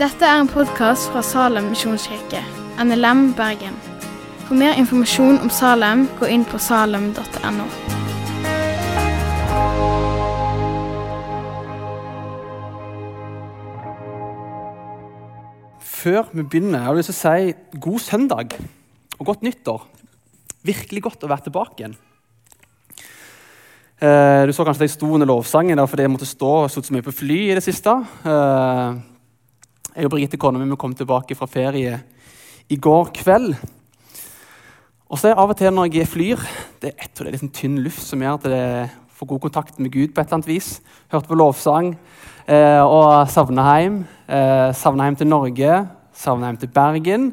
Dette er en podkast fra Salem misjonskirke, NLM Bergen. For mer informasjon om Salem, gå inn på salem.no. Før vi begynner, jeg har lyst til å si god søndag og godt nyttår. Virkelig godt å være tilbake igjen. Eh, du så kanskje at jeg sto under lovsangen der fordi jeg måtte stå og stått så mye på fly i det siste. Eh, jeg og Birgitte kona mi kom tilbake fra ferie i går kveld. Og så er av og til når jeg flyr det er, det er liksom tynn luft som gjør at jeg får god kontakt med Gud på et eller annet vis. Hørte på lovsang eh, og savna hjem. Savna hjem til Norge, savna hjem til Bergen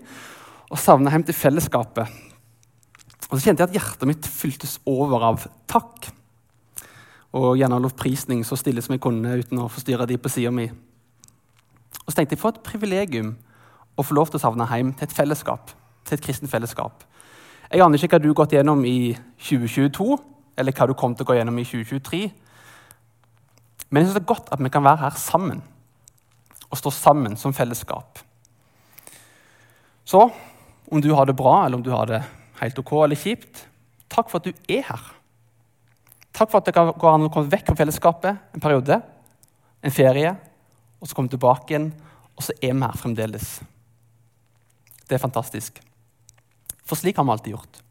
og savna hjem til fellesskapet. Og så kjente jeg at hjertet mitt fyltes over av takk. Og gjerne lovprisning så stille som jeg kunne uten å forstyrre de på sida mi. Og så tenkte jeg for et privilegium å få lov til å savne hjem til et fellesskap. til et kristent fellesskap. Jeg aner ikke hva du har gått gjennom i 2022, eller hva du kom til å gå gjennom i 2023. Men jeg synes det er godt at vi kan være her sammen og stå sammen som fellesskap. Så om du har det bra, eller om du har det helt ok eller kjipt, takk for at du er her. Takk for at det kan gå an å komme vekk fra fellesskapet en periode, en ferie, og så komme tilbake igjen, og så er vi her fremdeles. Det er fantastisk. For slik har vi alltid gjort.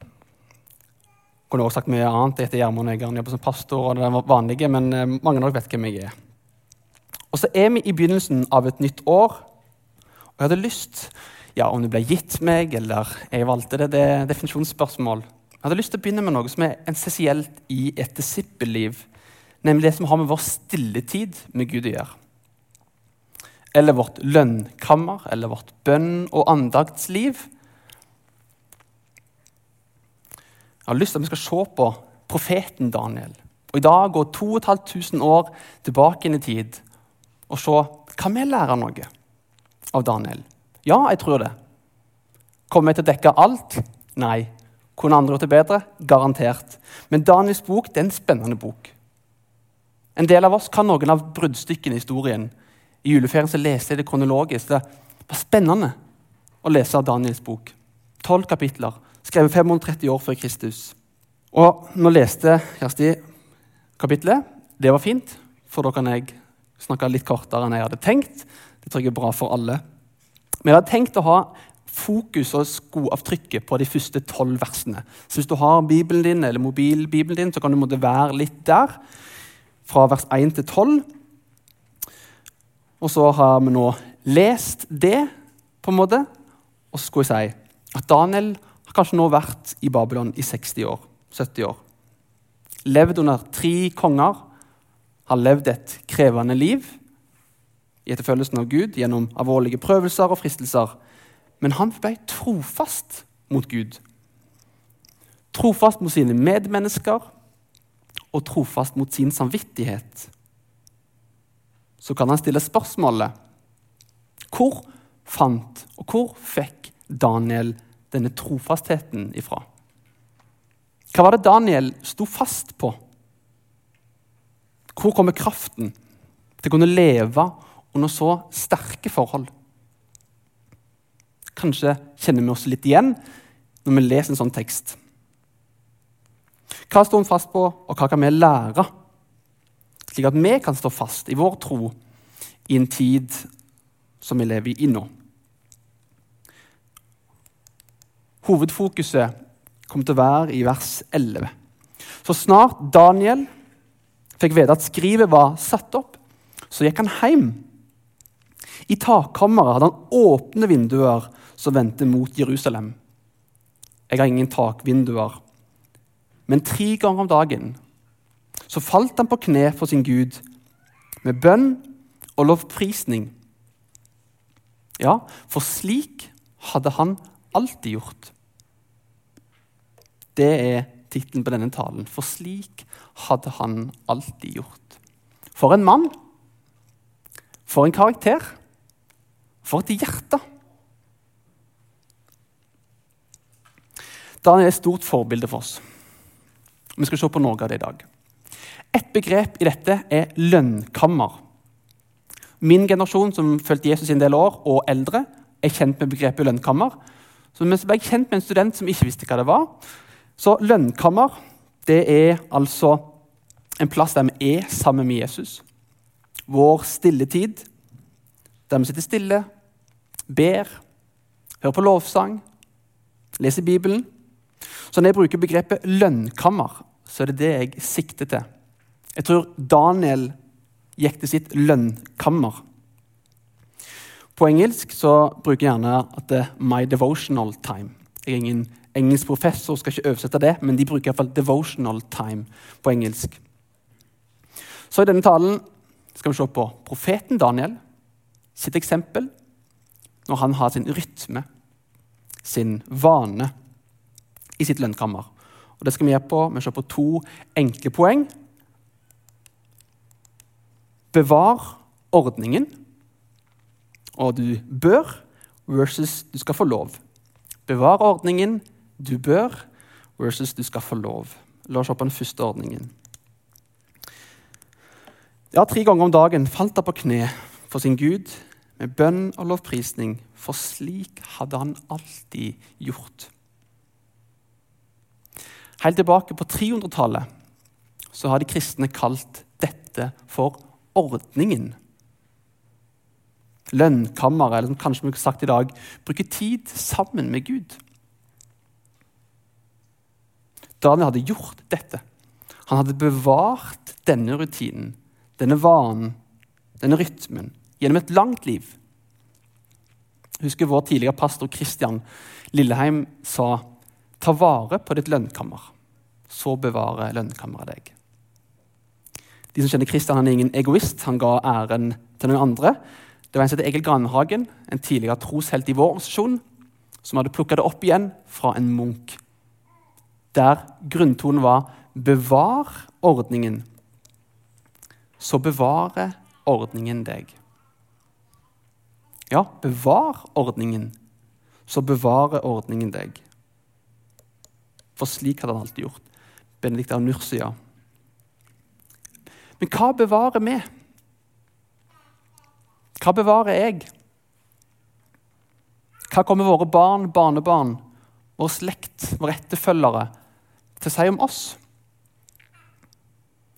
Jeg kunne også sagt mye annet. Jeg heter Gjermund Øygarden, jobber som pastor. og det er vanlige, Men eh, mange av dere vet hvem jeg er. Og så er vi i begynnelsen av et nytt år. Og jeg hadde lyst ja, Om det ble gitt meg, eller jeg valgte det, det er definisjonsspørsmål. Jeg hadde lyst til å begynne med noe som er essensielt i et disippelliv. Nemlig det som har med vår stilletid med Gud å gjøre. Eller vårt lønnkammer, eller vårt bønn- og andaktsliv. Jeg har lyst til at vi skal se på profeten Daniel. Og I dag gå 2500 år tilbake inn i tid og se kan vi lære noe av Daniel. Ja, jeg tror det. Kommer jeg til å dekke alt? Nei. Kunne andre gjort det bedre? Garantert. Men Daniels bok det er en spennende bok. En del av oss kan noen av bruddstykkene i historien. I juleferien så leste jeg det kronologisk. Det var spennende å lese av Daniels bok. Tolv kapitler, skrevet 530 år før Kristus. Og nå leste Kjersti kapitlet. Det var fint, for da kan jeg snakke litt kortere enn jeg hadde tenkt. Det tror jeg er bra for alle. Men jeg hadde tenkt å ha fokus og skoavtrykket på de første tolv versene. Så hvis du har Bibelen din eller mobilbibelen din, så kan du måtte være litt der. Fra vers 1 til 12. Og så har vi nå lest det, på en måte. Og så skulle jeg si at Daniel har kanskje nå vært i Babylon i 60 år. 70 år. Levd under tre konger. Har levd et krevende liv i etterfølgelsen av Gud gjennom alvorlige prøvelser og fristelser. Men han ble trofast mot Gud. Trofast mot sine medmennesker og trofast mot sin samvittighet. Så kan han stille spørsmålet hvor fant og hvor fikk Daniel denne trofastheten ifra? Hva var det Daniel sto fast på? Hvor kommer kraften til å kunne leve under så sterke forhold? Kanskje kjenner vi oss litt igjen når vi leser en sånn tekst. Hva står hun fast på, og hva kan vi lære? Slik at vi kan stå fast i vår tro i en tid som vi lever i nå. Hovedfokuset kommer til å være i vers 11. Så snart Daniel fikk vite at skrivet var satt opp, så gikk han hjem. I takkammeret hadde han åpne vinduer som vendte mot Jerusalem. Jeg har ingen takvinduer. Men tre ganger om dagen så falt han på kne for sin Gud med bønn og lovprisning. Ja, for slik hadde han alltid gjort. Det er tittelen på denne talen. For slik hadde han alltid gjort. For en mann. For en karakter. For et hjerte. Daniel er et stort forbilde for oss. Vi skal se på noe av det i dag. Et begrep i dette er lønnkammer. Min generasjon, som fulgte Jesus i en del år, og eldre, er kjent med begrepet lønnkammer. Så vi ble kjent med en student som ikke visste hva det var. Så lønnkammer det er altså en plass der vi er sammen med Jesus. Vår stille tid, der vi sitter stille, ber, hører på lovsang, leser Bibelen. Så når jeg bruker begrepet lønnkammer, så er det det jeg sikter til. Jeg tror Daniel gikk til sitt lønnkammer. På engelsk så bruker jeg gjerne at det er 'my devotional time'. Jeg er ingen engelsk professor, skal ikke oversette det, men de bruker iallfall 'devotional time' på engelsk. Så i denne talen skal vi se på profeten Daniel sitt eksempel når han har sin rytme, sin vane, i sitt lønnkammer. Og Det skal vi gjøre på, vi ser på to enkle poeng. Bevar ordningen, og du bør, versus du skal få lov. Bevar ordningen, du bør, versus du skal få lov. La oss se på den første ordningen. Ja, Tre ganger om dagen falt han på kne for sin Gud med bønn og lovprisning, for slik hadde han alltid gjort. Helt tilbake på 300-tallet så har de kristne kalt dette for ordningen. Lønnkammeret, eller som kanskje vi har sagt i dag, bruke tid sammen med Gud. Daniel hadde gjort dette. Han hadde bevart denne rutinen, denne vanen, denne rytmen, gjennom et langt liv. Jeg husker vår tidligere pastor Christian Lilleheim sa ta vare på ditt lønnkammer, så bevarer lønnkammeret deg. De som kjenner Kristian, han er ingen egoist. Han ga æren til noen andre. Det var en som het Egil Granhagen, en tidligere troshelt i vår organisasjon, som hadde plukka det opp igjen fra en munk. Der grunntonen var 'bevar ordningen', så bevarer ordningen deg. Ja, bevar ordningen, så bevarer ordningen deg. For slik hadde han alltid gjort. Benedikt av Nursia men hva bevarer vi? Hva bevarer jeg? Hva kommer våre barn, barnebarn, vår slekt, våre etterfølgere til å si om oss?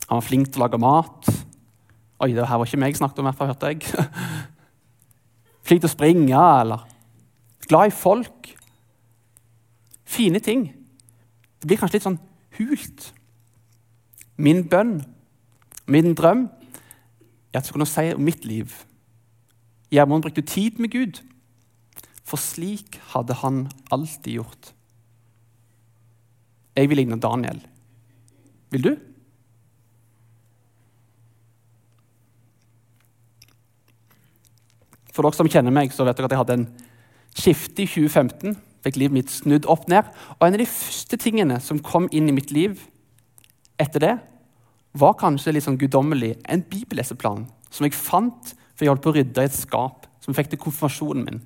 Han var flink til å lage mat. Oi, det her var ikke meg jeg snakket om, i hørte jeg. flink til å springe, eller glad i folk. Fine ting. Det blir kanskje litt sånn hult. Min bønn Min drøm er at jeg kunne si om mitt liv Gjermund brukte tid med Gud, for slik hadde han alltid gjort. Jeg vil ligne Daniel. Vil du? For dere som kjenner meg, så vet dere at jeg hadde en skifte i 2015. Fikk livet mitt snudd opp ned. Og en av de første tingene som kom inn i mitt liv etter det, var kanskje litt sånn guddommelig en bibelleseplan som jeg fant for jeg holdt på å rydde i et skap, som fikk til konfirmasjonen min.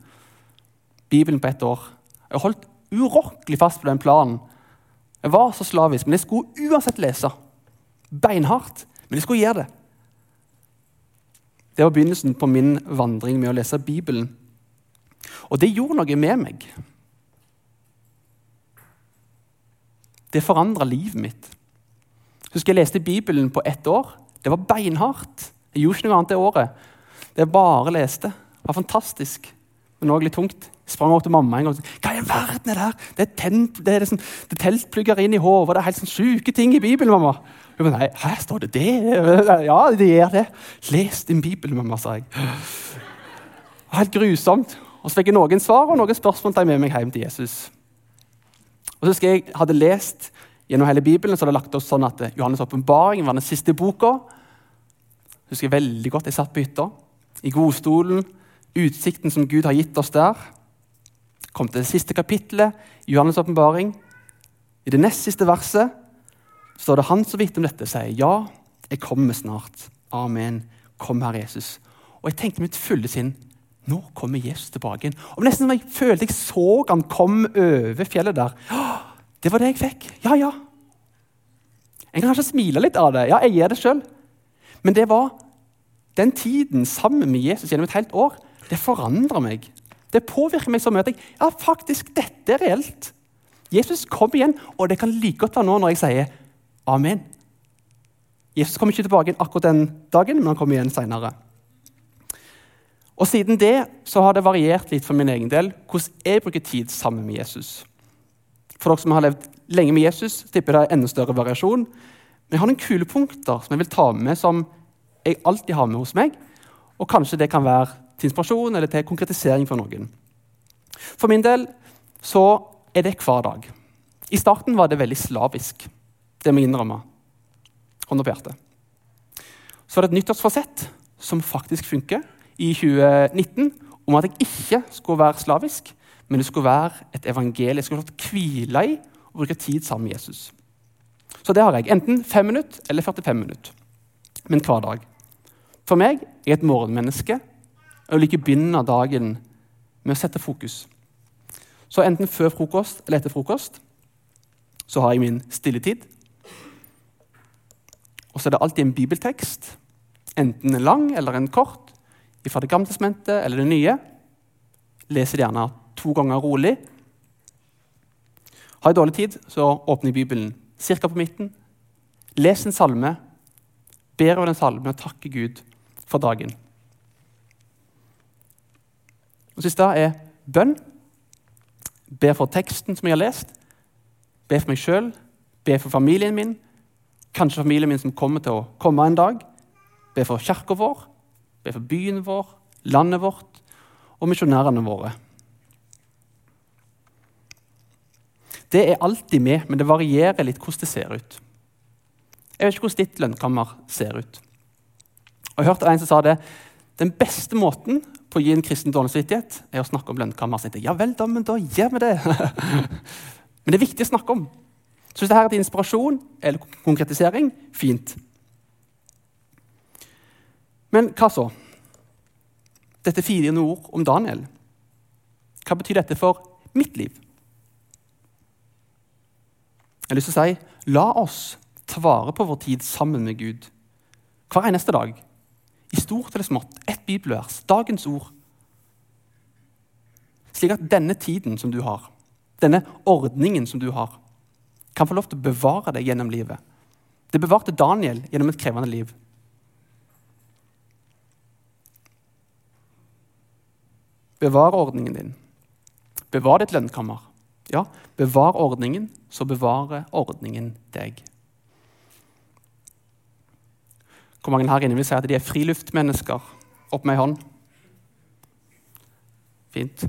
Bibelen på ett år. Jeg holdt urokkelig fast på den planen. Jeg var så slavisk, men jeg skulle uansett lese. Beinhardt, men jeg skulle gjøre det. Det var begynnelsen på min vandring med å lese Bibelen. Og det gjorde noe med meg. Det forandra livet mitt. Husker jeg leste Bibelen på ett år. Det var beinhardt. Jeg gjorde ikke noe annet det året. Det jeg bare leste. Det var fantastisk, men òg litt tungt. Jeg sprang opp til mamma en gang og sa hva i verden er det her? Det er, tent, det er, liksom, det er teltplugger inn i hodet. Det er helt sånn sjuke ting i Bibelen, mamma. Hun ba, nei, her står det det? Ja, det gjør det. Les din Bibel, mamma, sa jeg. Helt grusomt. Og så fikk jeg noen svar og noen spørsmål til med meg hjem til Jesus. Og så husker jeg hadde lest Gjennom hele Bibelen så hadde jeg lagt oss sånn at Johannes' åpenbaring var den siste boka. Husker jeg veldig godt, jeg satt på hytta, i godstolen, utsikten som Gud har gitt oss der. Kom til det siste kapittelet Johannes' åpenbaring. I det nest siste verset står det han som vet om dette sier ja, jeg kommer snart. Amen. Kom, Herre Jesus. Og jeg tenkte mitt fulle sinn nå kommer Jesus tilbake igjen. Og Nesten som jeg følte jeg så han kom over fjellet der. Det var det jeg fikk. Ja, ja. En kan kanskje smile litt av det. Ja, jeg gjør det sjøl. Men det var den tiden sammen med Jesus gjennom et helt år. Det forandrer meg. Det påvirker meg så mye at jeg ja, faktisk, dette er reelt. Jesus kom igjen, og det kan like godt være nå når jeg sier amen. Jesus kom ikke tilbake akkurat den dagen, men han kom igjen seinere. Og Siden det så har det variert litt for min egen del hvordan jeg bruker tid sammen med Jesus. For dere som har levd lenge med Jesus, tipper det er enda større variasjon. Men jeg har noen kule punkter som jeg vil ta med, som jeg alltid har med hos meg. Og kanskje det kan være til inspirasjon eller til konkretisering for noen. For min del så er det hver dag. I starten var det veldig slavisk. Det må jeg innrømme. Hånda på hjertet. Så er det et nyttårsfasett som faktisk funker i 2019, om at jeg ikke skulle være slavisk, men det skulle være et evangelium. Jeg skulle fått hvile i og bruke tid sammen med Jesus. Så det har jeg. Enten 5 minutter eller 45 minutter. Men hver dag. For meg er jeg et morgenmenneske og liker å begynne dagen med å sette fokus. Så enten før frokost eller etter frokost så har jeg min stilletid. Og så er det alltid en bibeltekst, enten en lang eller en kort, fra Det gamle testamentet eller det nye. Leser det gjerne to ganger rolig. Har jeg dårlig tid, så åpner jeg Bibelen ca. på midten. Les en salme, ber over den salmen og takker Gud for dagen. Og siste er bønn. Be for teksten som jeg har lest. Be for meg sjøl. Be for familien min. Kanskje familien min som kommer til å komme en dag. Be for kirka vår. Be for byen vår, landet vårt og misjonærene våre. Det er alltid med, men det varierer litt hvordan det ser ut. Jeg vet ikke hvordan ditt lønnkammer ser ut. Og Jeg hørte en som sa det. Den beste måten på å gi en kristen dårlig samvittighet, er å snakke om lønnkammer. Ja vel, da, men da gjør vi det. men det er viktig å snakke om. Så hvis dette er til inspirasjon eller konkretisering, fint. Men hva så? Dette fire ord om Daniel. Hva betyr dette for mitt liv? Jeg har lyst til å si la oss ta vare på vår tid sammen med Gud hver eneste dag. I stort eller smått. Ett bibelvers. Dagens ord. Slik at denne tiden som du har, denne ordningen som du har, kan få lov til å bevare deg gjennom livet. Det bevarte Daniel gjennom et krevende liv. Bevar ordningen din. Bevar ditt lønnkammer. Ja, bevar ordningen, så bevarer ordningen deg. Hvor mange her inne vil si at de er friluftmennesker? Opp med ei hånd. Fint.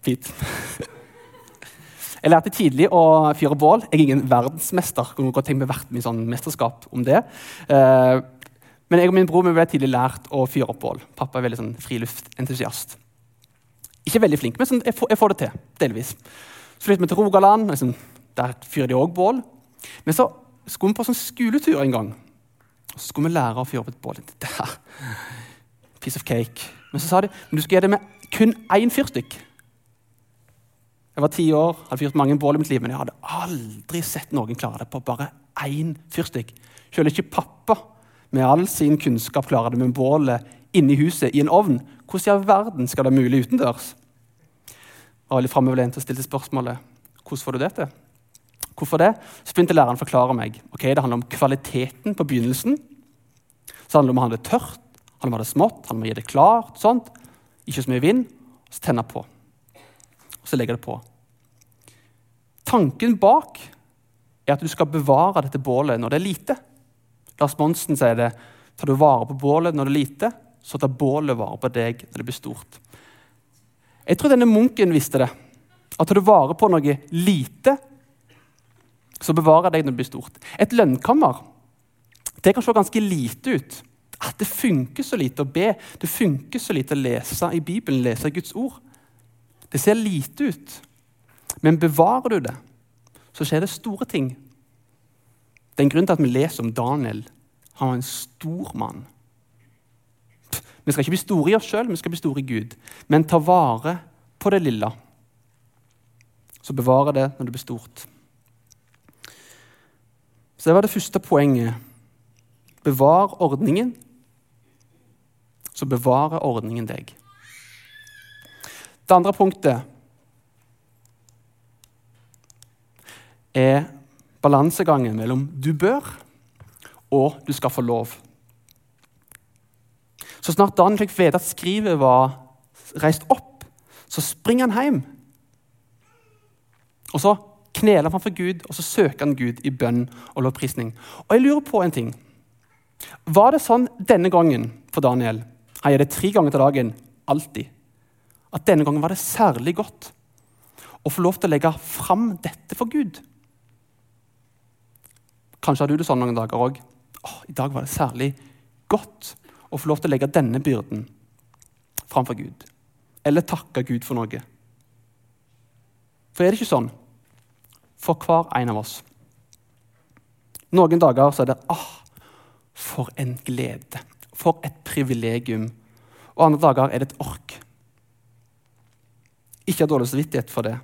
Fint. Jeg lærte tidlig å fyre bål. Jeg er ingen verdensmester. Jeg kunne godt tenkt meg vært med i sånn mesterskap om det. Eh, men jeg og min bror ble tidlig lært å fyre opp bål. Pappa er veldig sånn friluftentusiast. Ikke veldig flink, men sånn, jeg, får, jeg, får, det til. delvis. Så flyttet vi til Rogaland. Liksom, der fyrer de òg bål. Men så skulle vi på sånn skoletur en gang. Så skulle vi lære å fyre opp et bål. Der. Piece of cake. Men så sa de men du skal gjøre det med kun én fyrstikk. Jeg var ti år, hadde fyrt mange bål i mitt liv, men jeg hadde aldri sett noen klare det på bare én fyrstikk. Selv ikke pappa med all sin kunnskap klarer det med bålet inne i huset i en ovn. Hvordan i all verden skal det være mulig utendørs? Var litt framoverlent og stilte spørsmålet hvordan får du det til. Hvorfor det? Så begynte læreren å forklare meg. Ok, Det handler om kvaliteten på begynnelsen. Så handler det om å ha det tørt, handler om å ha det smått, handler om å gi det klart. sånt. Ikke så mye vind. Og så tenner på. Og så legger det på. Tanken bak er at du skal bevare dette bålet når det er lite. Lars Monsen sier det. Tar du vare på bålet når det er lite, så tar bålet vare på deg når det blir stort. Jeg tror denne munken visste det. At tar du vare på noe lite, så bevarer deg når det blir stort. Et lønnkammer det kan se ganske lite ut. At det funker så lite å be, det funker så lite å lese i Bibelen, lese Guds ord. Det ser lite ut. Men bevarer du det, så skjer det store ting det er en grunn til at vi leser om Daniel. Han var en stor mann. Vi skal ikke bli store i oss sjøl, vi skal bli store i Gud. Men ta vare på det lille. så bevare det når det blir stort. Så det var det første poenget. Bevar ordningen, så bevarer ordningen deg. Det andre punktet er balansegangen mellom du bør og du skal få lov. Så snart Daniel fikk vite at skrivet var reist opp, så springer han hjem. Og så kneler han for Gud, og så søker han Gud i bønn og lovprisning. Og jeg lurer på en ting. Var det sånn denne gangen for Daniel? Han gjør det tre ganger til dagen. Alltid. At denne gangen var det særlig godt å få lov til å legge fram dette for Gud. Kanskje har du det sånn noen dager òg. I dag var det særlig godt å få lov til å legge denne byrden framfor Gud. Eller takke Gud for noe. For er det ikke sånn for hver en av oss? Noen dager så er det ah, for en glede. For et privilegium. Og andre dager er det et ork. Ikke ha dårlig samvittighet for det.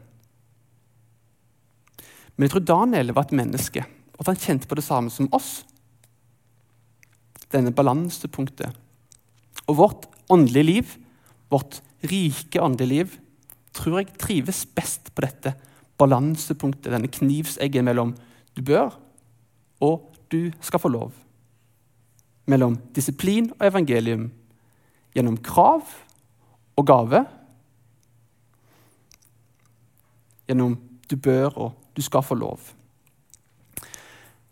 Men jeg tror Daniel var et menneske, at han kjente på det samme som oss denne balansepunktet. Og vårt åndelige liv, vårt rike åndelige liv, tror jeg trives best på dette balansepunktet, denne knivseggen mellom du bør og du skal få lov. Mellom disiplin og evangelium. Gjennom krav og gave. Gjennom du bør og du skal få lov.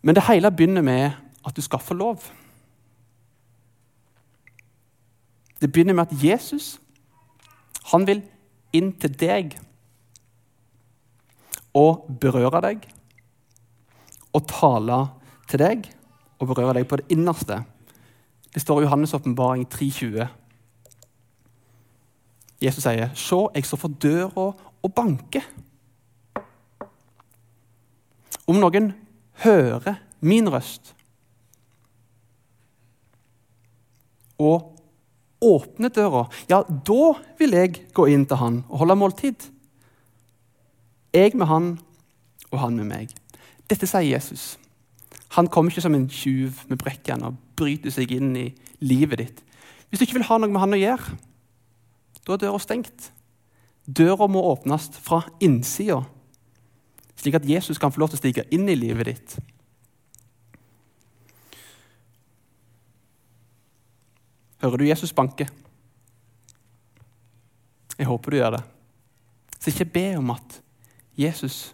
Men det hele begynner med at du skal få lov. Det begynner med at Jesus han vil inn til deg og berøre deg og tale til deg og berøre deg på det innerste. Det står i Johannes' åpenbaring 3,20. Jesus sier, 'Se, jeg står for døra og banker.' Om noen hører min røst og åpner døra, ja, da vil jeg gå inn til han og holde måltid. Jeg med han og han med meg. Dette sier Jesus. Han kommer ikke som en tjuv med brekken og bryter seg inn i livet ditt. Hvis du ikke vil ha noe med han å gjøre, da er døra stengt. Døra må åpnes fra innsida, slik at Jesus kan få lov til å stige inn i livet ditt. Hører du Jesus banke? Jeg håper du gjør det. Så ikke be om at Jesus,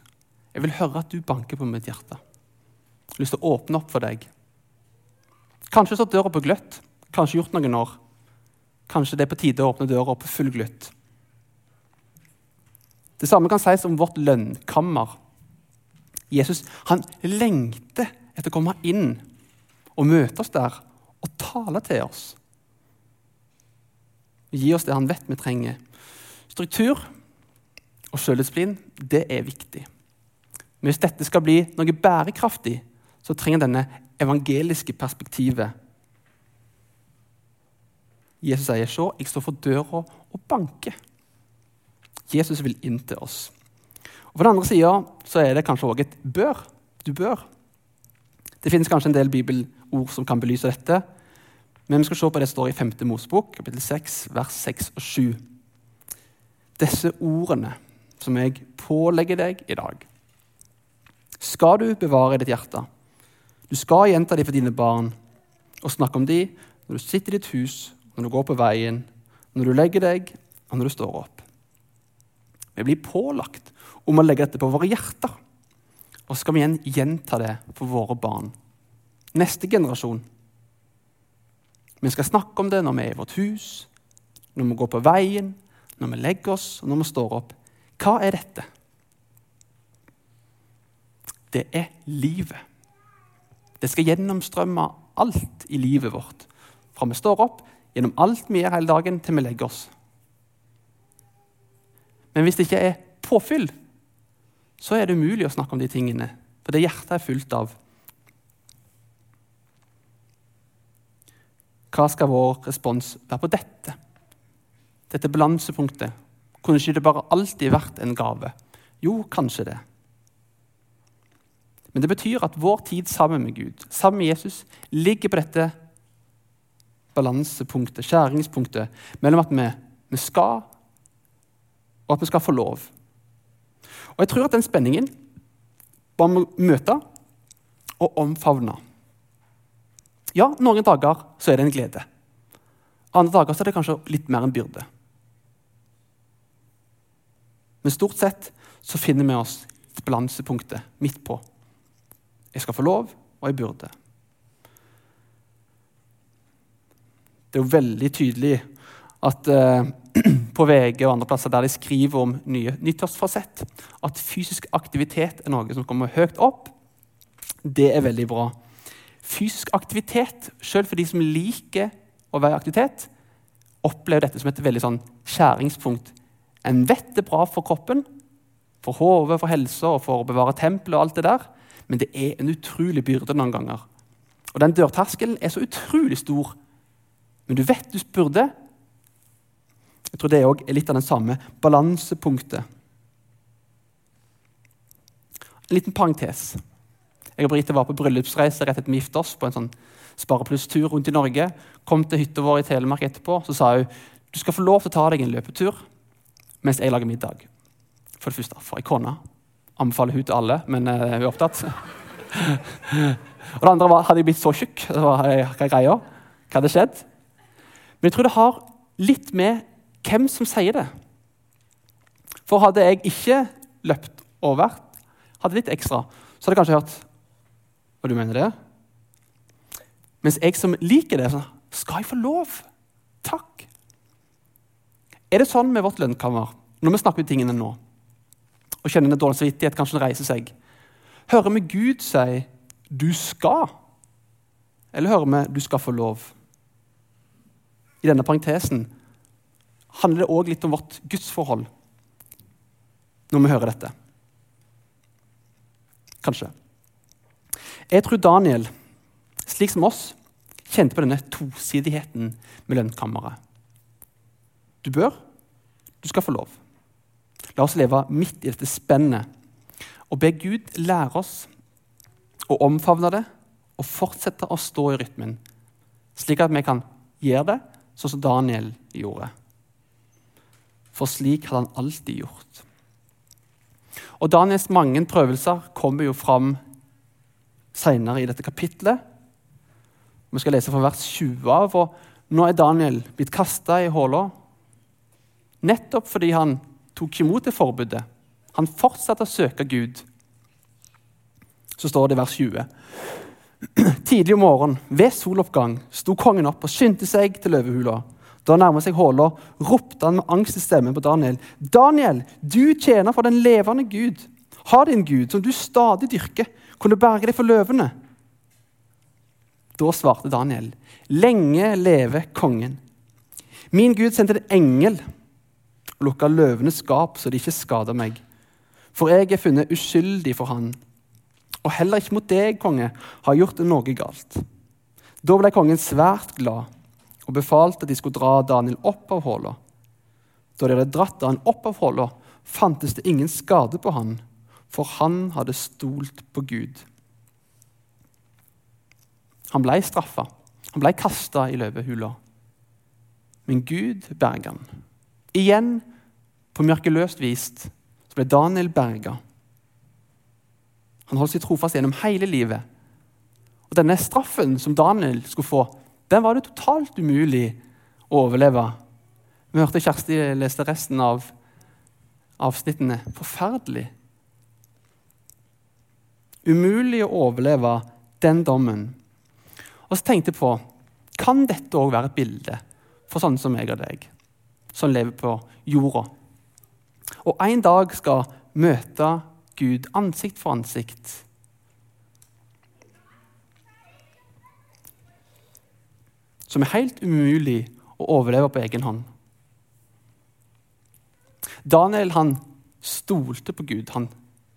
jeg vil høre at du banker på mitt hjerte. Jeg har lyst til å åpne opp for deg. Kanskje står døra på gløtt. Kanskje gjort noen år. Kanskje det er på tide å åpne døra på full gløtt. Det samme kan sies om vårt lønnkammer. Jesus han lengter etter å komme inn og møte oss der og tale til oss. Gi oss det han vet vi trenger. Struktur og sjøldisiplin, det er viktig. Men hvis dette skal bli noe bærekraftig, så trenger denne evangeliske perspektivet. Jesus sier, 'Se, jeg står for døra og banker'. Jesus vil inn til oss. Og På den andre sida er det kanskje òg et bør. Du bør. Det finnes kanskje en del bibelord som kan belyse dette. Men vi skal se på det som står i 5. Mosebok, kapittel 6, vers 6 og 7. Disse ordene som jeg pålegger deg i dag, skal du bevare i ditt hjerte. Du skal gjenta dem for dine barn og snakke om dem når du sitter i ditt hus, når du går på veien, når du legger deg, og når du står opp. Vi blir pålagt om å legge dette på våre hjerter. Og så skal vi igjen gjenta det for våre barn. Neste generasjon vi skal snakke om det når vi er i vårt hus, når vi går på veien, når vi legger oss, og når vi står opp. Hva er dette? Det er livet. Det skal gjennomstrømme alt i livet vårt. Fra vi står opp, gjennom alt vi gjør hele dagen, til vi legger oss. Men hvis det ikke er påfyll, så er det umulig å snakke om de tingene. For det hjertet er fullt av. Hva skal vår respons være på dette? Dette balansepunktet. Kunne ikke det bare alltid vært en gave? Jo, kanskje det. Men det betyr at vår tid sammen med Gud, sammen med Jesus, ligger på dette balansepunktet, skjæringspunktet, mellom at vi, vi skal, og at vi skal få lov. Og Jeg tror at den spenningen bare må møte og omfavne. Ja, noen dager så er det en glede. Andre dager så er det kanskje litt mer en byrde. Men stort sett så finner vi oss et balansepunktet midt på. Jeg skal få lov, og jeg burde. Det er jo veldig tydelig at eh, på VG og andre plasser der de skriver om nye nyttårsfasett. at fysisk aktivitet er noe som kommer høyt opp. Det er veldig bra. Fysisk aktivitet, selv for de som liker å være i aktivitet, opplever dette som et veldig sånn skjæringspunkt. En vet det er bra for kroppen, for hodet, for helsa og for å bevare tempelet og alt det der, men det er en utrolig byrde noen ganger. Og den dørterskelen er så utrolig stor. Men du vet du burde. Jeg tror det òg er litt av den samme balansepunktet. En liten parentes. Jeg og Brite var på bryllupsreise rett etter vi giftet oss. på en sånn Sparepluss-tur rundt i Norge. Kom til hytta vår i Telemark etterpå. Så sa hun du skal få lov til å ta deg en løpetur mens jeg lager middag. For det første, for ei kone. Anbefaler hun til alle, men uh, hun er opptatt. og det andre var hadde jeg blitt så tjukk. Var, hva er greia? Hva hadde skjedd? Men jeg tror det har litt med hvem som sier det. For hadde jeg ikke løpt og vært, hadde litt ekstra, så hadde jeg kanskje hørt Hva du mener det? Mens jeg som liker det, sånn Skal jeg få lov? Takk. Er det sånn med vårt lønnkammer, når vi snakker om tingene nå, og kjenner en dårlig samvittighet, kanskje den reiser seg, hører vi Gud si 'du skal'? Eller hører vi 'du skal få lov'? I denne parentesen handler det òg litt om vårt gudsforhold når vi hører dette. Kanskje. Jeg tror Daniel, slik som oss, kjente på denne tosidigheten med lønnkammeret. Du bør, du skal få lov. La oss leve midt i dette spennet og be Gud lære oss å omfavne det og fortsette å stå i rytmen, slik at vi kan gjøre det sånn som Daniel gjorde. For slik hadde han alltid gjort. Og Daniels mange prøvelser kommer jo fram senere i dette kapitlet. Vi skal lese fra vers 20 av, og nå er Daniel blitt kasta i håla nettopp fordi han tok imot det forbudet. Han fortsatte å søke Gud. Så står det i vers 20. Tidlig om morgenen, ved soloppgang, sto kongen opp og skyndte seg til løvehula. Da han nærmet seg håla, ropte han med angst i stemmen på Daniel. Daniel, du tjener for den levende Gud. Har din Gud, som du stadig dyrker, kunne berge deg for løvene. Da svarte Daniel, lenge leve kongen. Min Gud sendte en engel og lukka løvenes skap så de ikke skada meg. For jeg er funnet uskyldig for han. Og heller ikke mot deg, konge, har gjort noe galt. Da ble kongen svært glad og befalte at de skulle dra Daniel opp av hullet. Da de hadde dratt han opp av hullet, fantes det ingen skade på han, for han hadde stolt på Gud. Han ble straffa. Han ble kasta i løvehula. Men Gud berga han. Igjen, på mørkeløst vis, så ble Daniel berga. Han holdt seg trofast gjennom hele livet. Og Denne straffen som Daniel skulle få, den var det totalt umulig å overleve. Vi hørte Kjersti leste resten av avsnittene. Forferdelig. Umulig å overleve den dommen. Og så tenkte jeg på kan dette òg være et bilde for sånne som meg og deg, som lever på jorda, og en dag skal møte Gud ansikt for ansikt. Som er helt umulig å overleve på egen hånd. Daniel han stolte på Gud, han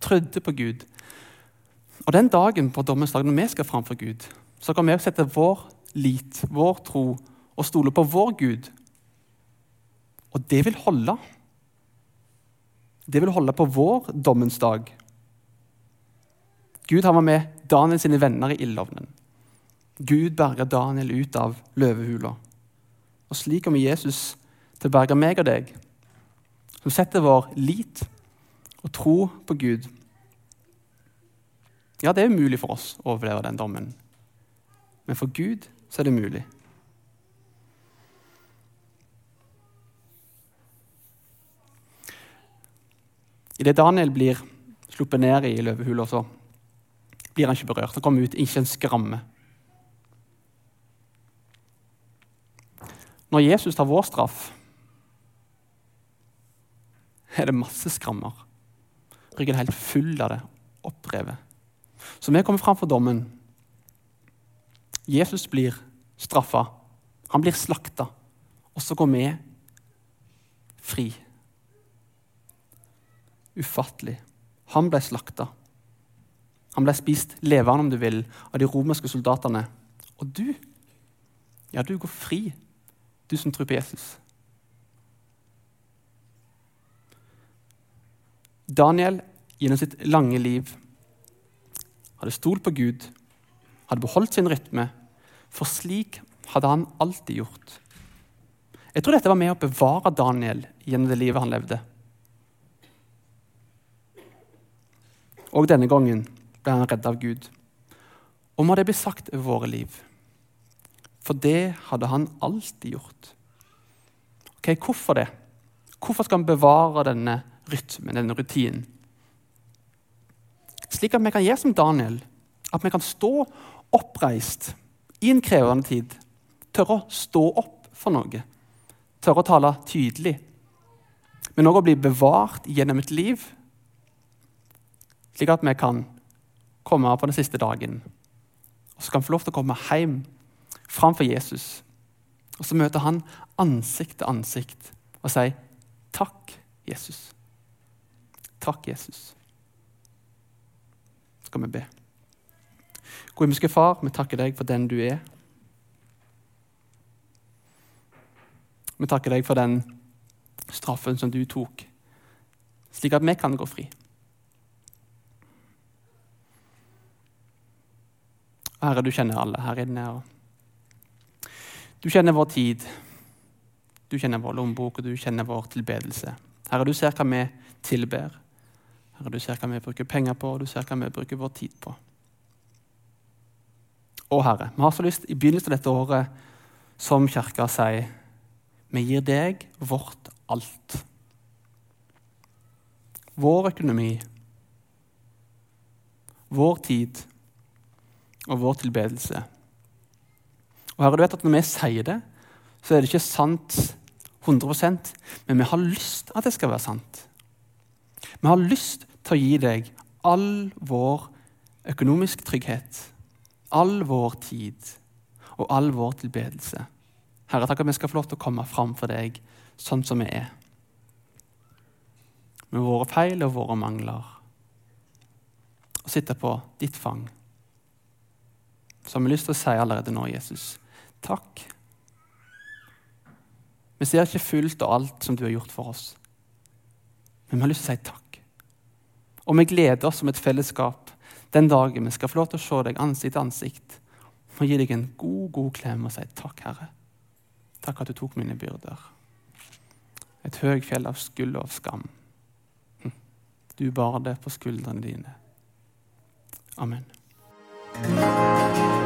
trodde på Gud. Og Den dagen på dommens dag, når vi skal framfor Gud, så kan vi sette vår lit, vår tro, og stole på vår Gud. Og det vil holde. det vil holde på vår dommens dag. Gud han var med Daniel sine venner i ildovnen. Gud berga Daniel ut av løvehula. Og slik kommer Jesus til å berge meg og deg, som setter vår lit og tro på Gud. Ja, det er umulig for oss å overleve den dommen, men for Gud så er det mulig. Idet Daniel blir sluppet ned i løvehula, så blir han ikke berørt. Han kommer ut ikke en skramme. Når Jesus tar vår straff, er det masse skrammer. Ryggen er helt full av det, opprevet. Så vi kommer fram for dommen. Jesus blir straffa. Han blir slakta. Og så går vi fri. Ufattelig. Han ble slakta. Han ble spist levende, om du vil, av de romerske soldatene. Og du, ja, du går fri, du som tror på Jesus. Daniel gjennom sitt lange liv hadde stolt på Gud, hadde beholdt sin rytme, for slik hadde han alltid gjort. Jeg tror dette var med å bevare Daniel gjennom det livet han levde. Og denne gangen ble han redda av Gud. Og må det bli sagt over våre liv. For det hadde han alltid gjort. Ok, Hvorfor det? Hvorfor skal han bevare denne rytmen, denne rutinen? Slik at vi kan gjøre som Daniel, at vi kan stå oppreist i en krevende tid. Tørre å stå opp for noe. Tørre å tale tydelig. Men òg å bli bevart gjennom et liv slik at vi kan komme på den siste dagen. Og så kan vi få lov til å komme hjem framfor Jesus. Og så møter han ansikt til ansikt og sier, 'Takk, Jesus'. Takk, Jesus. Så skal vi be. Gode himmelske Far, vi takker deg for den du er. Vi takker deg for den straffen som du tok, slik at vi kan gå fri. Herre, du kjenner alle her inne. Du kjenner vår tid, du kjenner vår lommebok, og du kjenner vår tilbedelse. Herre, du ser hva vi tilber. Herre, du ser hva vi bruker penger på, og du ser hva vi bruker vår tid på. Å, Herre, vi har så lyst i begynnelsen av dette året, som kirka sier, vi gir deg vårt alt. Vår økonomi, vår tid og vår tilbedelse. Og Herre, du vet at Når vi sier det, så er det ikke sant 100% men vi har lyst at det skal være sant. Vi har lyst til å gi deg all vår økonomisk trygghet, all vår tid og all vår tilbedelse. Herre, takk at vi skal få lov til å komme fram for deg sånn som vi er. Med våre feil og våre mangler. Og sitte på ditt fang. Så har vi lyst til å si allerede nå, Jesus, takk. Vi ser ikke fullt og alt som du har gjort for oss, men vi har lyst til å si takk. Og vi gleder oss som et fellesskap den dagen vi skal få lov til å se deg ansikt til ansikt og gi deg en god, god klem og si takk, Herre. Takk at du tok mine byrder. Et høyt fjell av skyld og skam. Hm. Du bar det på skuldrene dine. Amen.